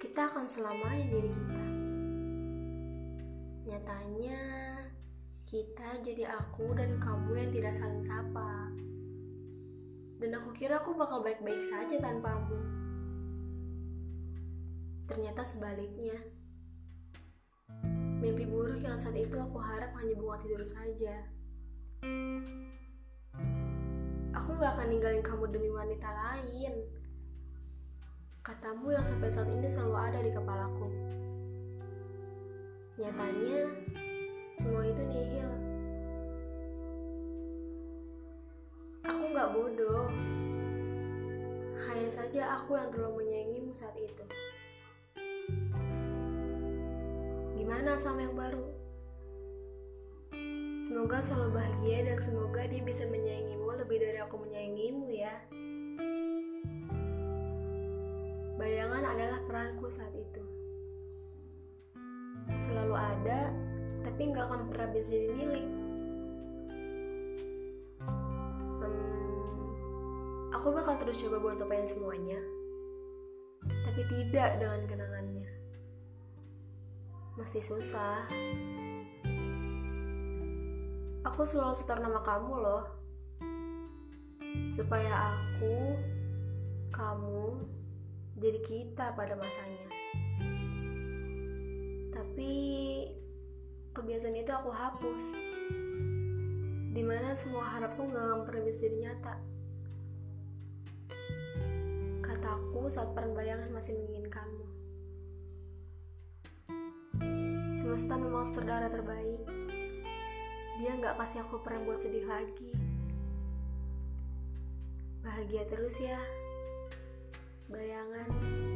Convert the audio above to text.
kita akan selamanya jadi kita. Nyatanya, kita jadi aku dan kamu yang tidak saling sapa. Dan aku kira aku bakal baik-baik saja tanpamu. Ternyata sebaliknya. Mimpi buruk yang saat itu aku harap hanya bunga tidur saja. Aku gak akan ninggalin kamu demi wanita lain. Katamu yang sampai saat ini selalu ada di kepalaku. Nyatanya, semua itu nihil. Aku gak bodoh. Hanya saja aku yang terlalu menyayangimu saat itu. Gimana sama yang baru? Semoga selalu bahagia dan semoga dia bisa menyayangimu lebih dari aku menyayangimu ya. Bayangan adalah peranku saat itu. Selalu ada, tapi nggak akan pernah bisa jadi milik. Hmm, aku bakal terus coba buat lupain semuanya, tapi tidak dengan kenangannya. Masih susah. Aku selalu setor nama kamu loh. Supaya aku, kamu, jadi kita pada masanya. Tapi kebiasaan itu aku hapus. Di mana semua harapku gak bisa jadi nyata. Kataku saat peran bayangan masih menginginkanmu. Semesta memang saudara terbaik. Dia nggak kasih aku peran buat sedih lagi. Bahagia terus ya. Bayangan.